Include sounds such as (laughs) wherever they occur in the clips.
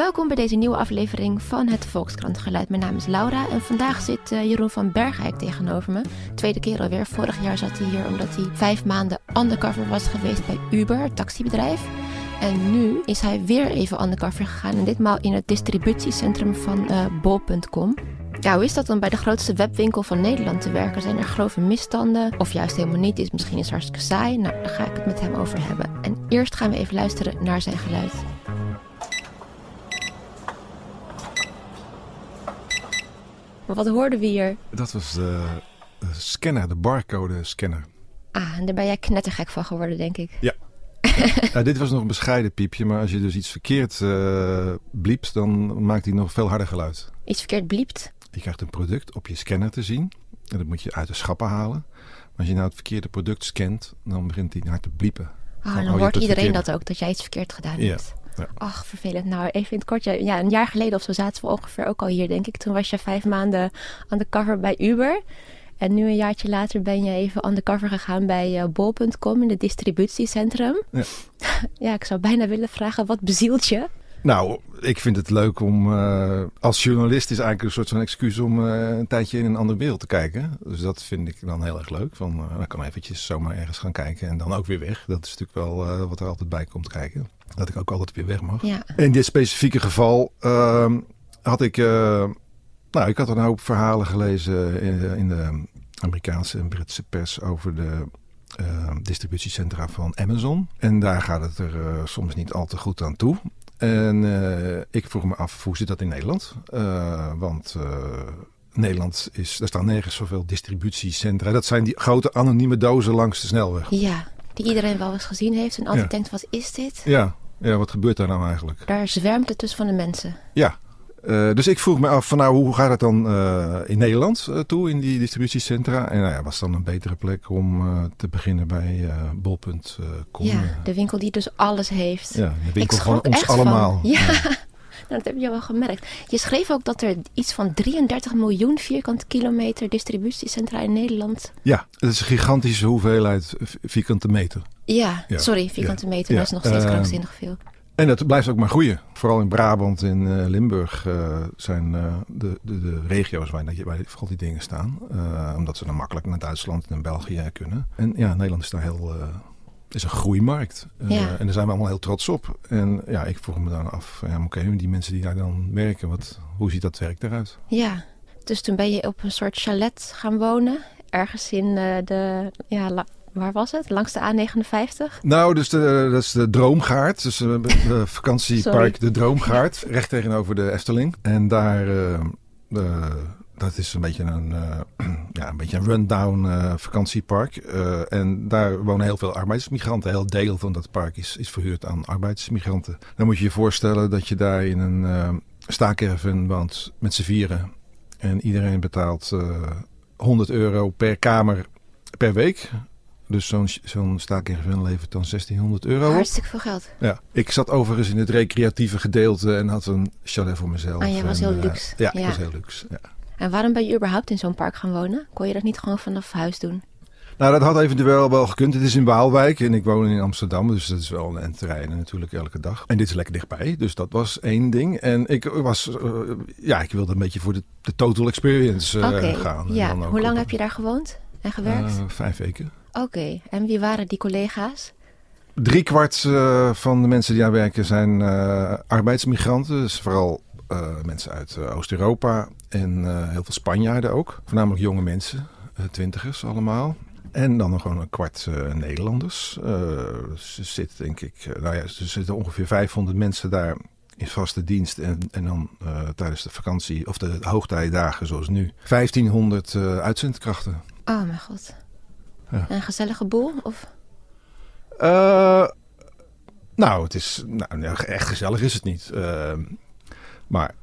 Welkom bij deze nieuwe aflevering van het Volkskrantgeluid. Mijn naam is Laura en vandaag zit uh, Jeroen van Bergijk tegenover me. Tweede keer alweer. Vorig jaar zat hij hier omdat hij vijf maanden undercover was geweest bij Uber, het taxibedrijf. En nu is hij weer even undercover gegaan en ditmaal in het distributiecentrum van uh, bol.com. Ja, hoe is dat dan bij de grootste webwinkel van Nederland te werken? Zijn er grove misstanden? Of juist helemaal niet? Is misschien is hartstikke saai? Nou, daar ga ik het met hem over hebben. En eerst gaan we even luisteren naar zijn geluid. Maar wat hoorden we hier? Dat was de, scanner, de barcode scanner. Ah, en daar ben jij knettergek van geworden, denk ik. Ja. ja, (laughs) dit was nog een bescheiden piepje, maar als je dus iets verkeerd uh, bliept, dan maakt hij nog veel harder geluid. Iets verkeerd bliept? Je krijgt een product op je scanner te zien. En dat moet je uit de schappen halen. Maar als je nou het verkeerde product scant, dan begint hij hard te bliepen. Oh, dan, dan hoort iedereen dat ook, dat jij iets verkeerd gedaan hebt. Ja. Ach, vervelend. Nou, even in het kort. Ja, een jaar geleden of zo zaten we ongeveer ook al hier, denk ik. Toen was je vijf maanden aan de cover bij Uber. En nu een jaartje later ben je even undercover gegaan bij uh, bol.com in het distributiecentrum. Ja. (laughs) ja, ik zou bijna willen vragen, wat bezielt je? Nou, ik vind het leuk om uh, als journalist is eigenlijk een soort van excuus om uh, een tijdje in een andere wereld te kijken. Dus dat vind ik dan heel erg leuk. Van, uh, dan kan eventjes zomaar ergens gaan kijken en dan ook weer weg. Dat is natuurlijk wel wat er altijd bij komt kijken. Dat ik ook altijd weer weg mag. Ja. In dit specifieke geval ehm, had ik, nou, ik had een hoop verhalen gelezen in de, in de Amerikaanse en Britse pers over de distributiecentra van Amazon. En daar gaat het er soms niet al te goed aan toe. En uh, ik vroeg me af, hoe zit dat in Nederland? Uh, want uh, Nederland is, er staan nergens zoveel distributiecentra. Dat zijn die grote anonieme dozen langs de snelweg. Ja, die iedereen wel eens gezien heeft en altijd ja. denkt, wat is dit? Ja. ja, wat gebeurt daar nou eigenlijk? Daar zwermt het dus van de mensen. Ja, uh, dus ik vroeg me af van nou, hoe gaat het dan uh, in Nederland uh, toe in die distributiecentra? En nou ja, was dan een betere plek om te beginnen bij bol.com. Ja, de winkel die dus alles heeft. Ja, de winkel van ons allemaal. Van, ja, ja. (laughs) Nou, dat heb je wel gemerkt. Je schreef ook dat er iets van 33 miljoen vierkante kilometer distributiecentra in Nederland... Ja, dat is een gigantische hoeveelheid vierkante meter. Ja, ja. sorry, vierkante meter, dat is nog steeds krankzinnig veel. En dat blijft ook maar groeien. Vooral in Brabant en uh, Limburg uh, zijn uh, de, de, de, regio's waar, waar vooral die dingen staan. omdat ze dan makkelijk naar Duitsland en België kunnen. En ja, Nederland is daar heel... is een groeimarkt. Ja. En daar zijn we allemaal heel trots op. En ja, ik vroeg me dan af, ja, oké, okay, die mensen die daar dan werken, wat, hoe ziet dat werk eruit? Ja, dus toen ben je op een soort chalet gaan wonen. Ergens in de ja, Waar was het? Langs de A59? Nou, dus de, dat is de Droomgaard. Dus uh, de (laughs) vakantiepark De Droomgaard. recht tegenover de Efteling. En daar... Uh, uh, dat is een beetje een, (clears throat) ja, een, beetje een rundown vakantiepark. en daar wonen heel veel arbeidsmigranten. Een heel deel van dat park is, is verhuurd aan arbeidsmigranten. Dan moet je je voorstellen dat je daar in een uh, staakerven woont met z'n vieren. En iedereen betaalt 100 euro per kamer per week. Dus zo'n zo'n staakerven levert dan 1600 euro Hartstikke veel geld. Ja. Ik zat overigens in het recreatieve gedeelte en had een chalet voor mezelf. Ah, jij was heel luxe. Uh, ja, ja, ik was heel luxe. Ja. En waarom ben je überhaupt in zo'n park gaan wonen? Kon je dat niet gewoon vanaf huis doen? Nou, dat had eventueel wel gekund. Het is in Waalwijk en ik woon in Amsterdam. Dus dat is wel een terrein natuurlijk elke dag. En dit is lekker dichtbij. Dus dat was één ding. En ik was, uh, ja, ik wilde een beetje voor de, de total experience uh, okay. gaan. Ja. Hoe lang heb je daar gewoond en gewerkt? vijf weken. Oké, okay. en wie waren die collega's? Drie kwart uh, van de mensen die daar werken zijn uh, arbeidsmigranten. Dus vooral uh, mensen uit Oost-Europa en heel veel Spanjaarden ook. Voornamelijk jonge mensen, twintigers allemaal. En dan nog gewoon een kwart Nederlanders. ze zitten denk ik, nou ja, er zitten ongeveer 500 mensen daar in vaste dienst. En, en dan tijdens de vakantie of de hoogtijdagen zoals nu 1500 uitzendkrachten. Oh mijn god. Ja. Een gezellige boel? Of? Uh, nou, het is, nou, echt gezellig is het niet. Uh, maar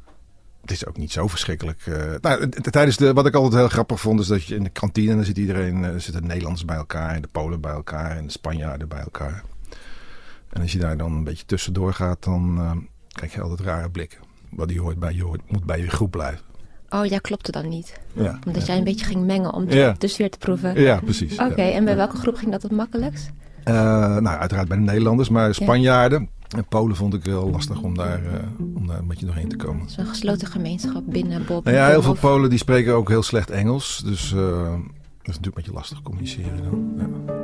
het is ook niet zo verschrikkelijk. Uh, nou, tijdens de, wat ik altijd heel grappig vond, is dat je in de kantine, dan zit iedereen, er zitten Nederlanders bij elkaar, en de Polen bij elkaar en de Spanjaarden bij elkaar. En als je daar dan een beetje tussendoor gaat, dan krijg je altijd rare blikken. Wat je hoort bij je hoort, moet bij je groep blijven. Oh, jij klopte dan niet? Ja. Omdat ja. jij een beetje ging mengen om de, ja. de sfeer te proeven? Ja, precies. Oké, okay, en bij welke groep ging dat het makkelijkst? Uh, nou, uiteraard bij de Nederlanders, maar Spanjaarden. En Polen vond ik wel lastig om daar, uh, om daar een beetje doorheen te komen. Het is een gesloten gemeenschap binnen Bob. Nou ja, heel veel Polen die spreken ook heel slecht Engels. Dus uh, dat is natuurlijk een beetje lastig communiceren dan. Ja.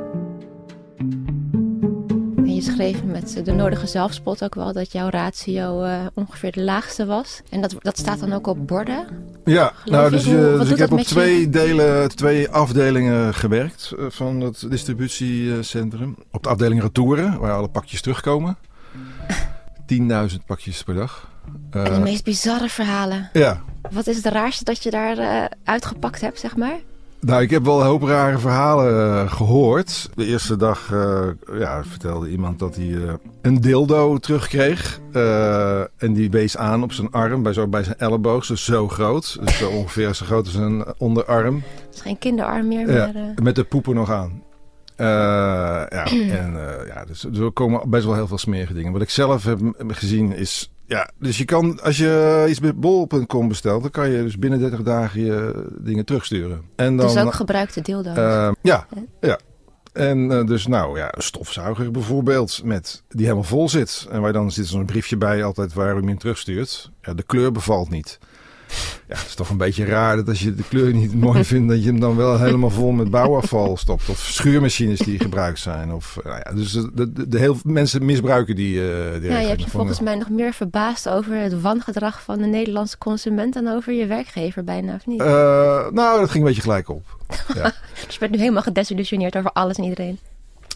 En je schreef met de nodige zelfspot ook wel dat jouw ratio uh, ongeveer de laagste was. En dat, dat staat dan ook op borden? Ja, nou, dus, Hoe, dus ik heb op twee, je? delen, twee afdelingen gewerkt van het distributiecentrum. Op de afdeling retouren, waar alle pakjes terugkomen. (laughs) 10.000 pakjes per dag. Uh, en de meest bizarre verhalen. Ja. Wat is het raarste dat je daar uh, uitgepakt hebt, zeg maar? Nou, ik heb wel een hoop rare verhalen uh, gehoord. De eerste dag ja, vertelde iemand dat hij een dildo terugkreeg. en die wees aan op zijn arm, bij, zo, bij zijn elleboog. Dus zo groot. Dus zo ongeveer zo groot als een onderarm. Het is geen kinderarm meer. Ja, maar, Met de poepen nog aan. Uh, ja, en uh, ja, dus er komen best wel heel veel smerige dingen. Wat ik zelf heb gezien is, ja, dus je kan, als je iets bij bol.com bestelt, dan kan je dus binnen 30 dagen je dingen terugsturen. En dan, dus ook gebruikte dildo's? Uh, ja, ja. En dus nou ja, een stofzuiger bijvoorbeeld, met, die helemaal vol zit. En waar dan zit zo'n briefje bij altijd waar je hem terugstuurt. Ja, de kleur bevalt niet. Ja, het is toch een beetje raar dat als je de kleur niet mooi (laughs) vindt, dat je hem dan wel helemaal vol met bouwafval stopt. Of schuurmachines die gebruikt zijn. Of, nou ja, dus de, de, de, heel mensen misbruiken die. Uh, die ja, je hebt je volgens mij nog meer verbaasd over het wangedrag van de Nederlandse consument dan over je werkgever bijna, of niet? Uh, nou, dat ging een beetje gelijk op. (laughs) Ja. dus je bent nu helemaal gedesillusioneerd over alles en iedereen.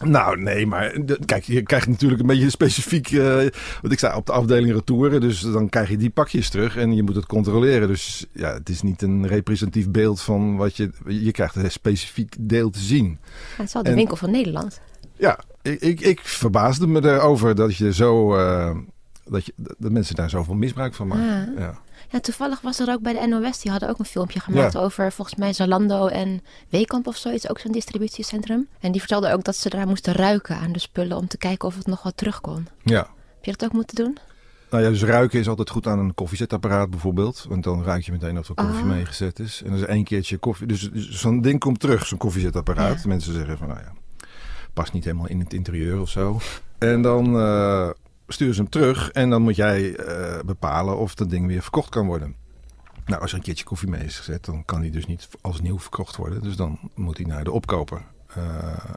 Nou, nee, maar kijk, je krijgt natuurlijk een beetje specifiek. Uh, want ik sta op de afdeling retouren, dus dan krijg je die pakjes terug en je moet het controleren. Dus ja, het is niet een representatief beeld van wat je. Je krijgt een specifiek deel te zien. Het is wel de en, winkel van Nederland. Ja, ik, ik, ik, verbaasde me erover dat je zo. Uh, dat, je, dat mensen daar zoveel misbruik van maken. Ja. ja. Ja, toevallig was er ook bij de NOS, die hadden ook een filmpje gemaakt ja. over volgens mij Zalando en Weekamp of zoiets, ook zo'n distributiecentrum. En die vertelden ook dat ze daar moesten ruiken aan de spullen om te kijken of het nog wat terug kon. Ja. Heb je dat ook moeten doen? Nou ja, dus ruiken is altijd goed aan een koffiezetapparaat bijvoorbeeld. Want dan ruik je meteen of er koffie Oh. meegezet is. En dan is één keertje koffie. Dus, dus zo'n ding komt terug, zo'n koffiezetapparaat. Ja. Mensen zeggen van, nou ja, past niet helemaal in het interieur of zo. En dan uh, sturen ze hem terug. En dan moet jij uh, bepalen of dat ding weer verkocht kan worden. Nou, als er een keertje koffie mee is gezet, dan kan die dus niet als nieuw verkocht worden. Dus dan moet hij naar de opkoper. Uh,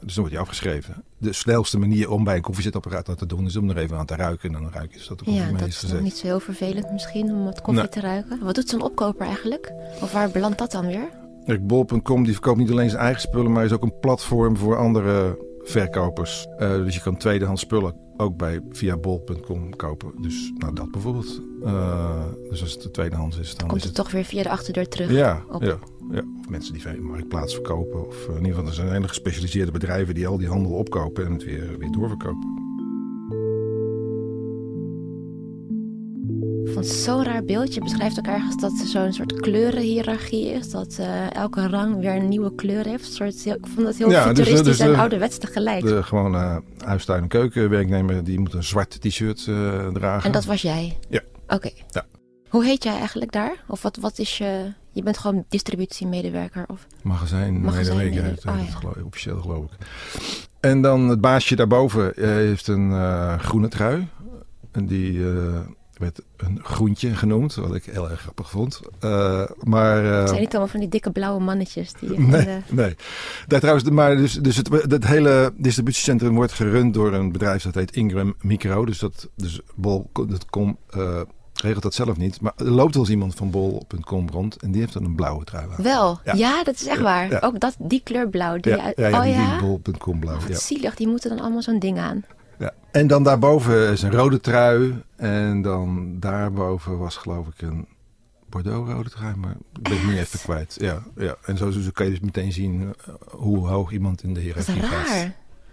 dus dan wordt hij afgeschreven. De snelste manier om bij een koffiezetapparaat dat te doen is om er even aan te ruiken. En dan ruik je dat de koffie ja, mee dat is is gezet. nog niet zo heel vervelend misschien om wat koffie Nee. te ruiken. Wat doet zo'n opkoper eigenlijk? Of waar belandt dat dan weer? Bol.com die verkoopt niet alleen zijn eigen spullen, maar is ook een platform voor andere verkopers. Uh, dus je kan tweedehands spullen ook bij via bol.com kopen. Dus nou dat bijvoorbeeld. Uh, dus als het de tweedehands is, dan Komt is het het... toch weer via de achterdeur terug? Ja, op. ja, ja. Of mensen die via marktplaats verkopen. Of uh, in ieder geval, er zijn hele gespecialiseerde bedrijven die al die handel opkopen en het weer, weer doorverkopen. Vond het zo'n raar beeld. Je beschrijft ook ergens dat er zo'n soort kleurenhiërarchie is. Dat uh, elke rang weer een nieuwe kleur heeft. Een soort, ik vond dat heel Ja, dus, futuristisch dus, en eh, ouderwets tegelijk. De gewone huistuin- en keukenwerknemer die moet een zwart t-shirt uh, dragen. En dat was jij? Ja. Oké. Ja. Hoe heet jij eigenlijk daar? Of wat, wat is je... Je bent gewoon distributiemedewerker? Of... Magazijnmedewerker, Magazijn oh, het ja. geloof, officieel geloof ik. En dan het baasje daarboven heeft een uh, groene trui. En die werd een groentje genoemd, wat ik heel erg grappig vond. Uh, maar, uh, het zijn niet allemaal van die dikke blauwe mannetjes die. Nee, de... nee. Daar trouwens, maar dus, dus het, hele distributiecentrum wordt gerund door een bedrijf dat heet Ingram Micro. Dus dat, dus bol.com uh, regelt dat zelf niet. Maar er loopt wel eens iemand van bol.com rond en die heeft dan een blauwe trui aan. Wel, ja, ja dat is echt waar. Ja. Ook dat, die kleur blauw. Die ja, uit... ja, ja, oh die, ja? die bol.com blauw. Wat zielig, die moeten dan allemaal zo'n ding aan. Ja. En dan daarboven is een rode trui. En dan daarboven was geloof ik een Bordeaux-rode trui. Maar ik ben het nu even kwijt. Ja, ja. En zo, zo kan je dus meteen zien uh, hoe hoog iemand in de hiërarchie raar. gaat.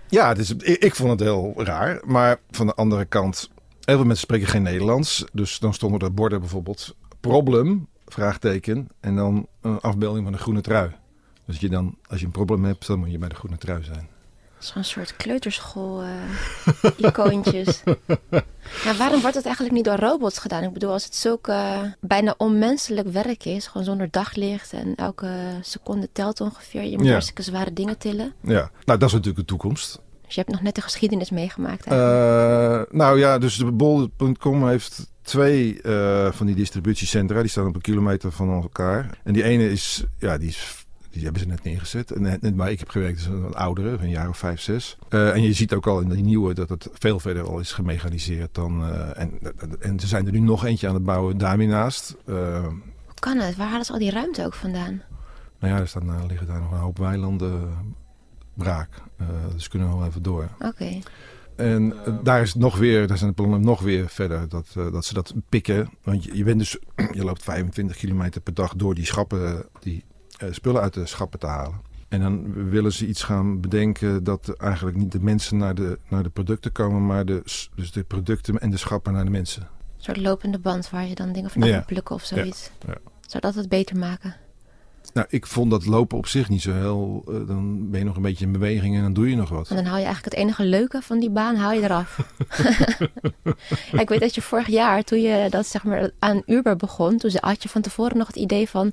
Ja, het is, ik, ik vond het heel raar. Maar van de andere kant, heel veel mensen spreken geen Nederlands. Dus dan stonden er borden bijvoorbeeld problem, vraagteken. En dan een afbeelding van een groene trui. Dus je dan, als je een probleem hebt, dan moet je bij de groene trui zijn. Zo'n soort kleuterschool uh, icoontjes. (laughs) ja, waarom wordt het eigenlijk niet door robots gedaan? Ik bedoel, als het zulke uh, bijna onmenselijk werk is, gewoon zonder daglicht en elke seconde telt ongeveer. Je moet Ja. hartstikke zware dingen tillen. Ja, nou dat is natuurlijk de toekomst. Dus je hebt nog net de geschiedenis meegemaakt. Uh, nou ja, dus de bol.com heeft twee uh, van die distributiecentra. Die staan op een kilometer van elkaar. En die ene is, ja, die is die hebben ze net neergezet. En net, waar ik heb gewerkt is een oudere, een jaar of vijf, zes. Uh, en je ziet ook al in die nieuwe dat het veel verder al is gemechaniseerd dan. Uh, en, en ze zijn er nu nog eentje aan het bouwen daarnaast. Uh, Hoe kan het? Waar halen ze al die ruimte ook vandaan? Nou ja, er staan, liggen daar nog een hoop weilanden braak. dus kunnen we wel even door. Oké. En daar is nog weer, daar zijn de plannen nog weer verder dat, uh, dat ze dat pikken. Want je, je bent dus, (clears throat) je loopt 25 kilometer per dag door die schappen, die spullen uit de schappen te halen. En dan willen ze iets gaan bedenken dat eigenlijk niet de mensen naar de, naar de producten komen, maar de, dus de producten en de schappen naar de mensen. Een soort lopende band waar je dan dingen van ja. plukken of zoiets. Ja. Ja. Zou dat het beter maken? Nou, ik vond dat lopen op zich niet zo heel. Uh, dan ben je nog een beetje in beweging en dan doe je nog wat. En dan haal je eigenlijk het enige leuke van die baan haal je eraf. ja, (laughs) (laughs) ik weet dat je vorig jaar, toen je dat zeg maar aan Uber begon, toen had je van tevoren nog het idee van,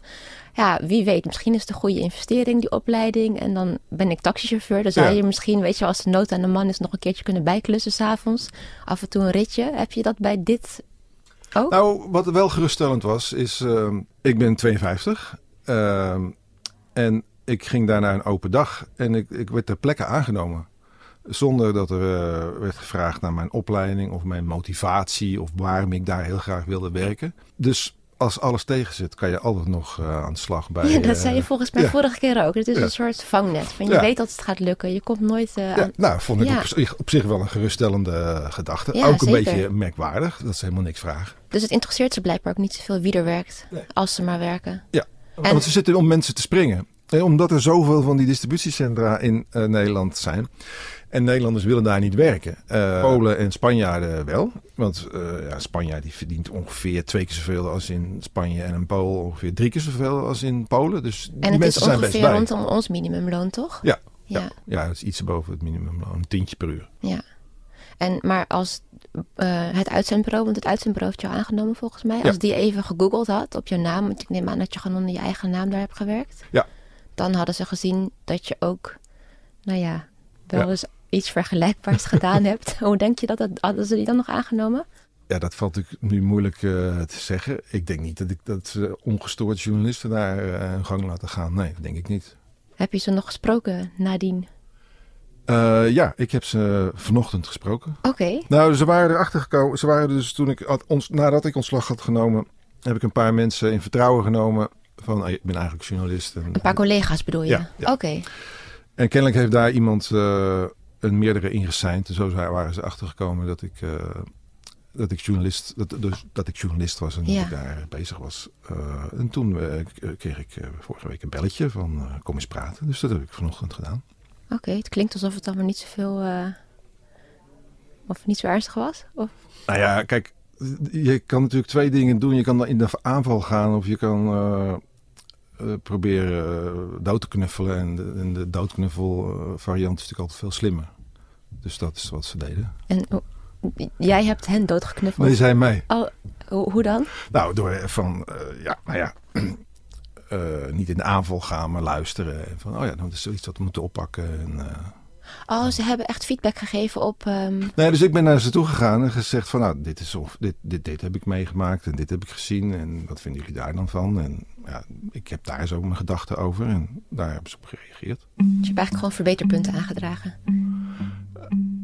ja, wie weet, misschien is het een goede investering die opleiding. En dan ben ik taxichauffeur. Dan zou ja. je misschien, weet je, als de nood aan de man is, nog een keertje kunnen bijklussen s'avonds. Af en toe een ritje. Heb je dat bij dit ook? Nou, wat wel geruststellend was, is, uh, ik ben 52. Uh, en ik ging daar naar een open dag en ik, ik werd ter plekke aangenomen. Zonder dat er uh, werd gevraagd naar mijn opleiding of mijn motivatie of waarom ik daar heel graag wilde werken. Dus als alles tegen zit, kan je altijd nog uh, aan de slag bij. Ja, dat zei je volgens mij ja. vorige keer ook. Het is ja. een soort vangnet. Van je ja. weet dat het gaat lukken. Je komt nooit. Aan... Nou, vond ik op, op, zich wel een geruststellende gedachte. ook een zeker. beetje merkwaardig dat ze helemaal niks vragen. Dus het interesseert ze blijkbaar ook niet zoveel wie er werkt. Nee. Als ze maar werken. Ja, en... want ze zitten om mensen te springen. En omdat er zoveel van die distributiecentra in uh, Nederland zijn. En Nederlanders willen daar niet werken. Uh, Polen en Spanjaarden wel. Want uh, ja, Spanjaard die verdient ongeveer twee keer zoveel als in Spanje. En een Pool ongeveer drie keer zoveel als in Polen. Dus en die mensen zijn best bij. En het is ongeveer rondom ons minimumloon, toch? Ja, ja. Ja. ja, het is iets boven het minimumloon. Een tientje per uur. Ja. En, maar als uh, het uitzendbureau, want het uitzendbureau heeft jou aangenomen volgens mij. Ja. Als die even gegoogeld had op je naam. Want ik neem aan dat je gewoon onder je eigen naam daar hebt gewerkt. Ja. Dan hadden ze gezien dat je ook, nou ja, wel ja. eens iets vergelijkbaars (laughs) gedaan hebt. Hoe denk je dat dat hadden ze die dan nog aangenomen? Ja, dat valt natuurlijk nu moeilijk uh, te zeggen. Ik denk niet dat, ik, dat ze ongestoord journalisten daar uh, hun gang laten gaan. Nee, dat denk ik niet. Heb je ze nog gesproken nadien? Uh, ja, ik heb ze vanochtend gesproken. Oké. Okay. Nou, ze waren erachter gekomen. Ze waren dus toen ik had, ons, nadat ik ontslag had genomen, heb ik een paar mensen in vertrouwen genomen. Van, oh, ik ben eigenlijk journalist. En, een paar collega's bedoel je? Ja. ja. Oké. Okay. En kennelijk heeft daar iemand uh, een meerdere ingeseind. En zo waren ze achtergekomen dat ik, uh, dat ik journalist, dat, dus, dat ik journalist was en ja. dat ik daar bezig was. Uh, en toen kreeg ik vorige week een belletje van kom eens praten. Dus dat heb ik vanochtend gedaan. Oké, okay, het klinkt alsof het allemaal niet zoveel. Uh, of niet zo ernstig was? Of? Nou ja, kijk, je kan natuurlijk twee dingen doen. Je kan in de aanval gaan of je kan uh, uh, proberen dood te knuffelen. En de, en de doodknuffel variant is natuurlijk altijd veel slimmer. Dus dat is wat ze deden. En jij hebt hen doodgeknuffeld? Nee, zij mij. Oh, hoe dan? Nou, door van, ja, nou ja. Uh, niet in de aanval gaan, maar luisteren. En van, oh ja, dat is zoiets dat we moeten oppakken. En, uh... Oh, ze hebben echt feedback gegeven op... Um... Nee, dus ik ben naar ze toe gegaan en gezegd van... nou, dit, is of, dit, dit, dit heb ik meegemaakt en dit heb ik gezien. En wat vinden jullie daar dan van? En ja, ik heb daar zo mijn gedachten over. En daar hebben ze op gereageerd. Dus je hebt eigenlijk gewoon verbeterpunten aangedragen.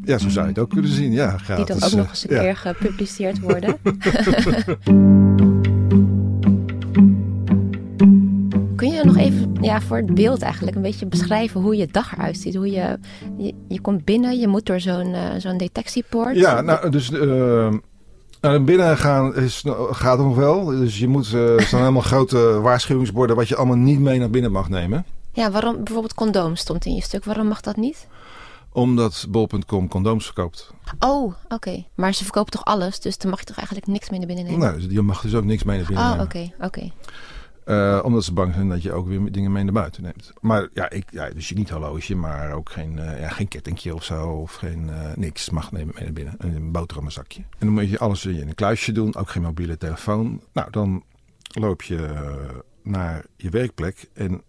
Ja, zo zou je het ook kunnen zien, ja. Gratis. Die dan ook nog eens een ja. keer gepubliceerd worden. (laughs) (laughs) je nog even ja, voor het beeld eigenlijk een beetje beschrijven hoe je dag eruit ziet? Hoe je, je, je komt binnen, je moet door zo'n uh, zo'n detectiepoort. Ja, nou, dus uh, naar binnen gaan is, gaat nog wel. Dus je moet, uh, er staan (laughs) helemaal grote waarschuwingsborden wat je allemaal niet mee naar binnen mag nemen. Ja, waarom bijvoorbeeld condoom stond in je stuk. Waarom mag dat niet? Omdat bol.com condooms verkoopt. Oh, oké. Okay. Maar ze verkopen toch alles? Dus dan mag je toch eigenlijk niks mee naar binnen nemen? Nee, je mag dus ook niks mee naar binnen oh, nemen. Oh, oké, oké. Okay. Uh, omdat ze bang zijn dat je ook weer dingen mee naar buiten neemt. Maar ja, ik, ja dus je niet horloge, maar ook geen, uh, ja, geen kettingje of zo. Of geen uh, niks mag nemen mee naar binnen. Een boterhammenzakje. En dan moet je alles in een kluisje doen. Ook geen mobiele telefoon. Nou, dan loop je naar je werkplek. En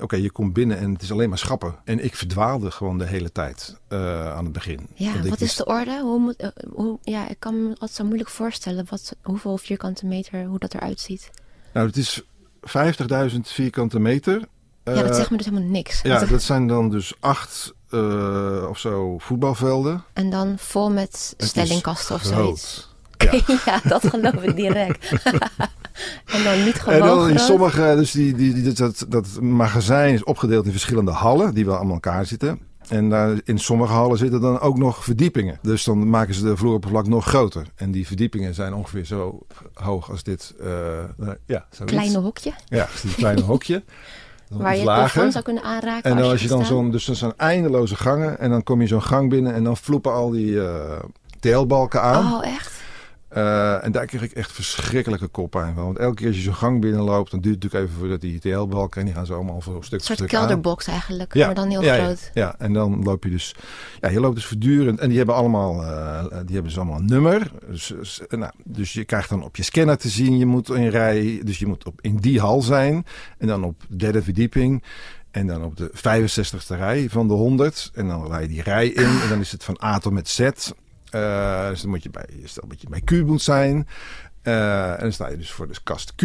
oké, je komt binnen en het is alleen maar schappen. En ik verdwaalde gewoon de hele tijd uh, aan het begin. Ja, wat is de orde? Hoe moet, uh, hoe, ja, ik kan me altijd zo moeilijk voorstellen wat, hoeveel vierkante meter, hoe dat eruit ziet. Nou, het is 50.000 vierkante meter. ja, dat zegt me dus helemaal niks. Ja, dat zijn dan dus acht uh, of zo voetbalvelden. En dan vol met stellingkasten of zoiets. (laughs) Ja. ja, dat geloof ik direct. (laughs) en dan niet gewoon En dan in sommige, dus die, die, die, dat, dat magazijn is opgedeeld in verschillende hallen, die wel allemaal elkaar zitten. En daar, in sommige hallen zitten dan ook nog verdiepingen. Dus dan maken ze de vloeroppervlak nog groter. En die verdiepingen zijn ongeveer zo hoog als dit. Uh, ja, zoiets. Kleine hokje. Ja, een klein (laughs) hokje. Waar je het plafond zou kunnen aanraken. En dan als als je dan zo'n, dus dat zijn eindeloze gangen. En dan kom je zo'n gang binnen en dan vloepen al die uh, teelbalken aan. Oh, echt? Uh, en daar kreeg ik echt verschrikkelijke koppijn van. Want elke keer als je zo'n gang binnenloopt, dan duurt het natuurlijk even voordat die TL-balken... en die gaan zo allemaal voor stuk Een soort stuk kelderbox eigenlijk, Ja, maar dan heel ja, ja, groot. Ja, en dan loop je dus... Ja, je loopt dus voortdurend... En die hebben allemaal, uh, die hebben dus allemaal een nummer. Dus, dus, nou, dus je krijgt dan op je scanner te zien, je moet in rij... Dus je moet op, in die hal zijn. En dan op de derde verdieping... En dan op de 65ste rij van de 100. En dan rij je die rij in. En dan is het van A tot met Z. Uh, dus dan moet je bij, stel dat je bij Q moet zijn. Uh, en dan sta je dus voor de kast Q.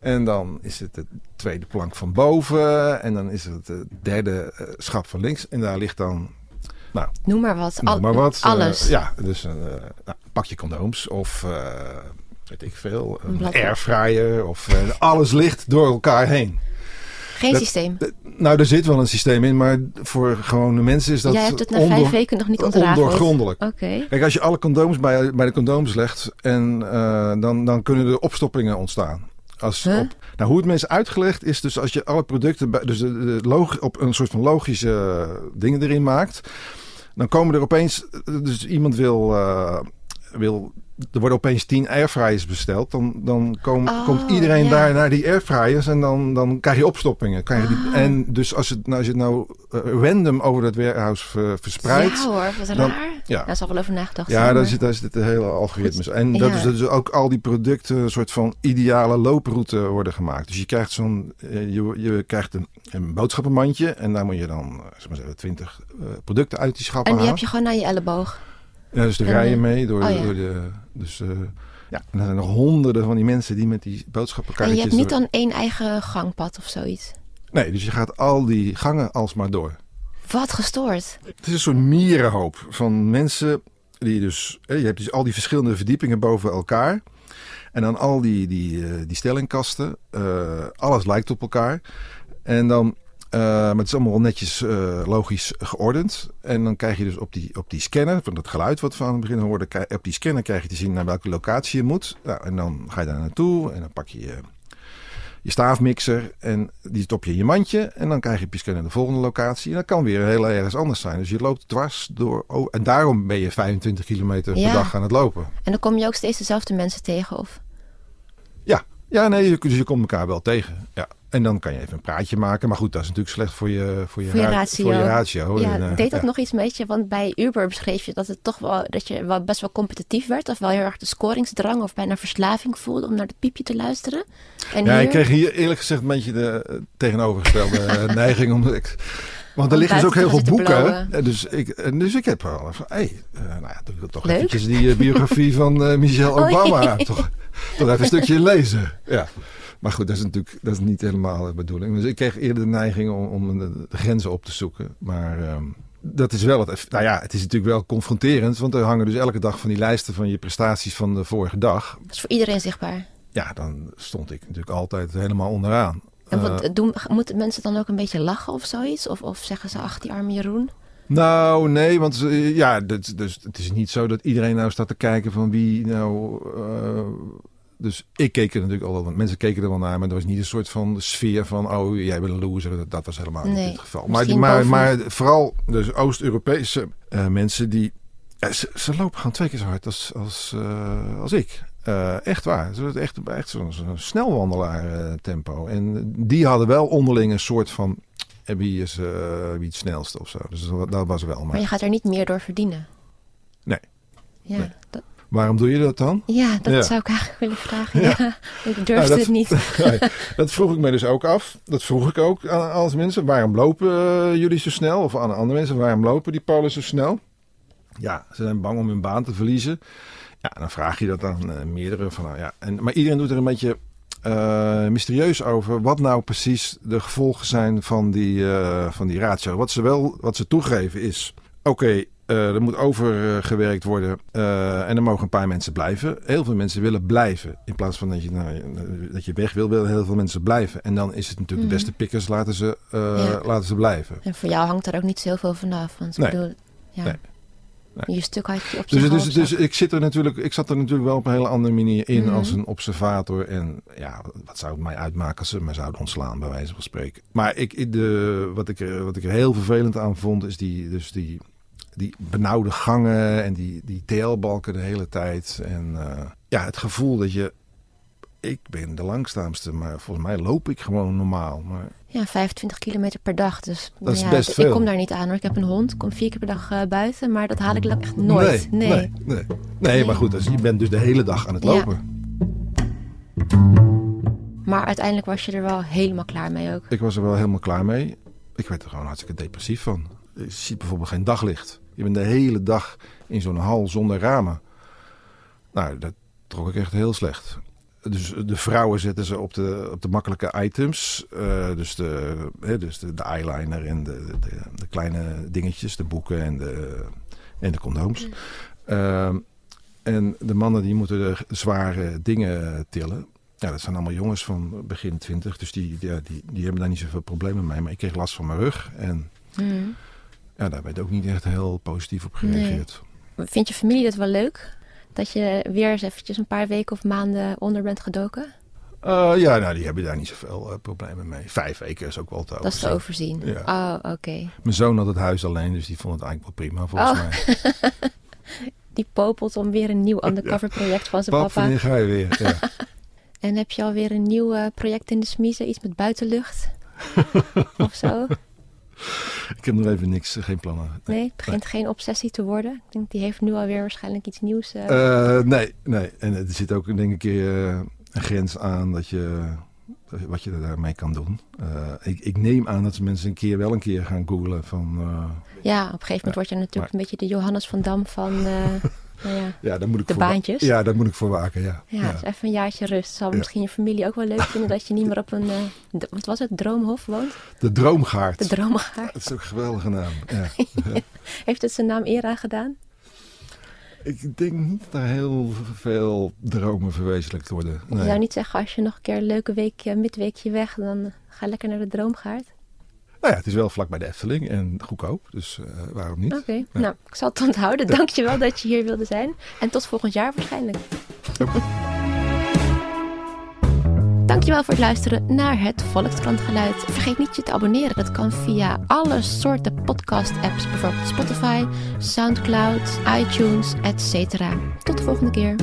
En dan is het de tweede plank van boven. En dan is het de derde uh, schap van links. En daar ligt dan. Nou, noem maar wat. Noem maar wat. Alles. ja, dus nou, pak je condooms. Of weet ik veel. Een, Een airfryer. Of alles ligt door elkaar heen. Geen dat, systeem? Nou, er zit wel een systeem in, maar voor gewone mensen is dat Jij hebt het na vijf weken nog niet ontrafeld? ondoorgrondelijk. Oké. Okay. Kijk, als je alle condooms bij, bij de condooms legt, en, uh, dan, dan kunnen er opstoppingen ontstaan. Als huh? op, nou, hoe het mensen uitgelegd is, dus als je alle producten bij, dus de, de log, op een soort van logische dingen erin maakt, dan komen er opeens, dus iemand wil, uh, wil er worden opeens tien airfryers besteld. Dan, dan kom, oh, komt iedereen ja. daar naar die airfryers en dan, dan krijg je opstoppingen. Krijg je die, Ah. En dus als, het, nou, als je het nou uh, random over dat warehouse ver, verspreidt. Ja hoor, wat dan, raar. Ja. Daar zal wel over nagedacht Ja, zijn. daar zit, daar zit het hele algoritmes. En dat is dus ook al die producten een soort van ideale looproute worden gemaakt. Dus je krijgt zo'n, eh, je, je krijgt een, een boodschappenmandje en daar moet je dan, eh, zeg maar zeggen, twintig uh, producten uit die schappen En die halen. heb je gewoon naar je elleboog. Ja, dus de En, rijen eh, mee door, oh ja. door de. Dus uh, ja, en er zijn nog honderden van die mensen die met die En je hebt niet door- dan één eigen gangpad of zoiets. Nee, dus je gaat al die gangen alsmaar door. Wat gestoord. Het is een soort mierenhoop van mensen die dus. hè, Je hebt dus al die verschillende verdiepingen boven elkaar. En dan al die, die, eh, die stellingkasten. eh, alles lijkt op elkaar. En dan. Eh, maar het is allemaal wel netjes eh, logisch geordend. En dan krijg je dus op die, op die scanner, van dat geluid wat we aan het begin hoorden, op die scanner krijg je te zien naar welke locatie je moet. Nou, en dan ga je daar naartoe en dan pak je je, je staafmixer en die stop je in je mandje. En dan krijg je op je scanner de volgende locatie. En dat kan weer heel ergens anders zijn. Dus je loopt dwars door. Oh, en daarom ben je 25 kilometer Ja. per dag aan het lopen. En dan kom je ook steeds dezelfde mensen tegen. Of... Ja, ja nee, dus je komt elkaar wel tegen. Ja. En dan kan je even een praatje maken. Maar goed, dat is natuurlijk slecht voor je, voor je, Voor je ra- ratio. Voor je ratio. ja, En, eh, deed dat ja. nog iets met je? Want bij Uber beschreef je dat het toch wel dat je wel best wel competitief werd. Of wel heel erg de scoringsdrang of bijna verslaving voelde om naar het piepje te luisteren. En Ja, hier, ik kreeg hier eerlijk gezegd een beetje de eh, tegenovergestelde eh, (laughs) neiging. Omdat ik, want er liggen dus ook heel veel boeken. hè. Dus ik, en dus ik heb wel van, hé, hey, eh, nou ja, doe ik toch Leuk. eventjes die eh, biografie van eh, Michelle (laughs) Oh, Obama. toch, toch even een stukje lezen. Ja. Maar goed, dat is natuurlijk dat is niet helemaal de bedoeling. Dus ik kreeg eerder de neiging om, om de, de grenzen op te zoeken. Maar ehm, dat is wel het. Nou ja, het is natuurlijk wel confronterend. Want er hangen dus elke dag van die lijsten van je prestaties van de vorige dag. Dat is voor iedereen zichtbaar. Ja, dan stond ik natuurlijk altijd helemaal onderaan. En Eh, wat, doen, moeten mensen dan ook een beetje lachen of zoiets? Of, of zeggen ze, ach, die arme Jeroen? Nou, nee, want eh, ja, dat, dus, het is niet zo dat iedereen nou staat te kijken van wie nou. eh, dus ik keek er natuurlijk al wel, want mensen keken er wel naar, maar er was niet een soort van sfeer van, oh, jij bent een loser. Dat, dat was helemaal Nee, niet het geval. Maar, misschien maar, maar vooral dus Oost-Europese eh, mensen die, ze, ze lopen gewoon twee keer zo hard als, als, eh, als ik. Eh, echt waar. Ze echt, echt zo'n snelwandelaar tempo. En die hadden wel onderling een soort van wie is wie het snelste of zo. Dus dat, dat was wel. Maar Maar, je gaat er niet meer door verdienen. Nee. Ja, Nee. dat- Waarom doe je dat dan? Ja, dat Ja. zou ik eigenlijk willen vragen. (laughs) Ja. Ja. Ik durfde Nou, dat- het niet. (laughs) Nee, dat vroeg ik me dus ook af. Dat vroeg ik ook aan als mensen. Waarom lopen eh, jullie zo snel? Of aan andere mensen, waarom lopen die Polen zo snel? Ja, ze zijn bang om hun baan te verliezen. Ja, dan vraag je dat aan eh, meerdere van. Nou, ja, en, maar iedereen doet er een beetje eh, mysterieus over. Wat nou precies de gevolgen zijn van die, eh, van die ratio. Wat ze wel, wat ze toegeven is. Oké, er moet overgewerkt worden eh, en er mogen een paar mensen blijven. Heel veel mensen willen blijven. In plaats van dat je, nou, dat je weg wil, willen heel veel mensen blijven. En dan is het natuurlijk de Mhm. beste pikkers, laten ze, eh, Ja. laten ze blijven. En voor jou hangt er ook niet zoveel vanaf. Want ik Nee. bedoel, ja. Nee. Nee. je stuk had je op Dus, dus, dus ik, zit er natuurlijk, ik zat er natuurlijk wel op een hele andere manier in Mhm. als een observator. En ja, wat zou het mij uitmaken als ze me zouden ontslaan, bij wijze van spreken. Maar ik, ik- de, wat, ik, er- wat ik er heel vervelend aan vond, is die, dus die, die benauwde gangen en die, die TL-balken de hele tijd. En eh, ja, het gevoel dat je. Ik ben de langzaamste, maar volgens mij loop ik gewoon normaal. Maar Ja, 25 kilometer per dag. Dus Dat is ja, best Ik veel. kom daar niet aan hoor. Ik heb een hond. Ik kom vier keer per dag eh, buiten. Maar dat haal ik echt nooit. Nee, nee, nee. Nee, maar goed, dus je bent dus de hele dag aan het Ja. lopen. Maar uiteindelijk was je er wel helemaal klaar mee ook. Ik was er wel helemaal klaar mee. Ik werd er gewoon hartstikke depressief van. Je ziet bijvoorbeeld geen daglicht. Je bent de hele dag in zo'n hal zonder ramen. Nou, dat trok ik echt heel slecht. Dus de vrouwen zetten ze op de, op de makkelijke items. Eh, dus de, hè, dus de, de eyeliner en de, de, de kleine dingetjes, de boeken en de, en de condooms. Ehm, en de mannen die moeten de zware dingen tillen. Ja, dat zijn allemaal jongens van begin twintig. Dus die, ja, die, die hebben daar niet zoveel problemen mee. Maar ik kreeg last van mijn rug. En Hmm. Ja, daar werd ook niet echt heel positief op gereageerd. Vind je familie dat wel leuk? Dat je weer eens eventjes een paar weken of maanden onder bent gedoken? Eh, ja, nou, die hebben daar niet zoveel eh, problemen mee. Vijf weken is ook wel te Dat is te overzien. overzien. Ja. Oh, oké. Mijn zoon had het huis alleen, dus die vond het eigenlijk wel prima volgens Oh. mij. (laughs) Die popelt om weer een nieuw undercover project van zijn Pap, papa. wanneer ga je weer? Ja. (laughs) En heb je alweer een nieuw eh, project in de smiezen? Iets met buitenlucht? (laughs) of zo? (laughs) ik heb nog even niks, eh, geen plannen. Nee. Nee, het begint geen obsessie te worden. Ik denk, die heeft nu alweer waarschijnlijk iets nieuws. eh. Eh, nee, nee. En er zit ook denk ik een grens aan dat je, wat je daarmee kan doen. Ik, ik neem aan dat mensen een keer wel een keer gaan googlen van... ja, op een gegeven moment word je natuurlijk een beetje de Johannes van Dam van (laughs) ja, ja, daar moet ik de voor baantjes. Ja, daar moet ik voor waken, ja. Ja, dus even een jaartje rust. Zal Ja. misschien je familie ook wel leuk vinden dat je niet meer op een, eh, wat was het, droomhof woont? De Droomgaard. De droomgaard. Dat is ook een geweldige naam. Ja. (laughs) Heeft het zijn naam eer aan gedaan? ik denk niet dat er heel veel dromen verwezenlijkt worden. Nee. zou niet zeggen, als je nog een keer een leuke weekje, midweekje weg, dan ga lekker naar de droomgaard. Nou ja, het is wel vlak bij de Efteling en goedkoop, dus eh, waarom niet? Oké, nou, ik zal het onthouden. Dankjewel dat je hier wilde zijn. En tot volgend jaar waarschijnlijk. Dankjewel voor het luisteren naar het Volkskrantgeluid. Vergeet niet je te abonneren. Dat kan via alle soorten podcast-apps, bijvoorbeeld Spotify, Soundcloud, iTunes, etc. Tot de volgende keer.